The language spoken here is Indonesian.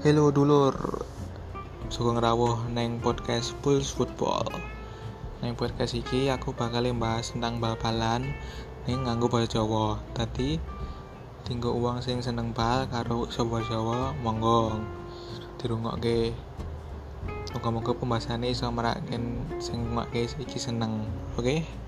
Halo dulur. Sugeng rawuh neng podcast Pulse Football. Neng podcast iki aku bakal bahas tentang bal-balan Neng nganggo bahasa Jawa. Tadi tinggal uang sing seneng bal karo sebuah Jawa monggo. Dirungokke. Moga-moga pembahasannya iso merakin sing guys iki seneng Oke? okay?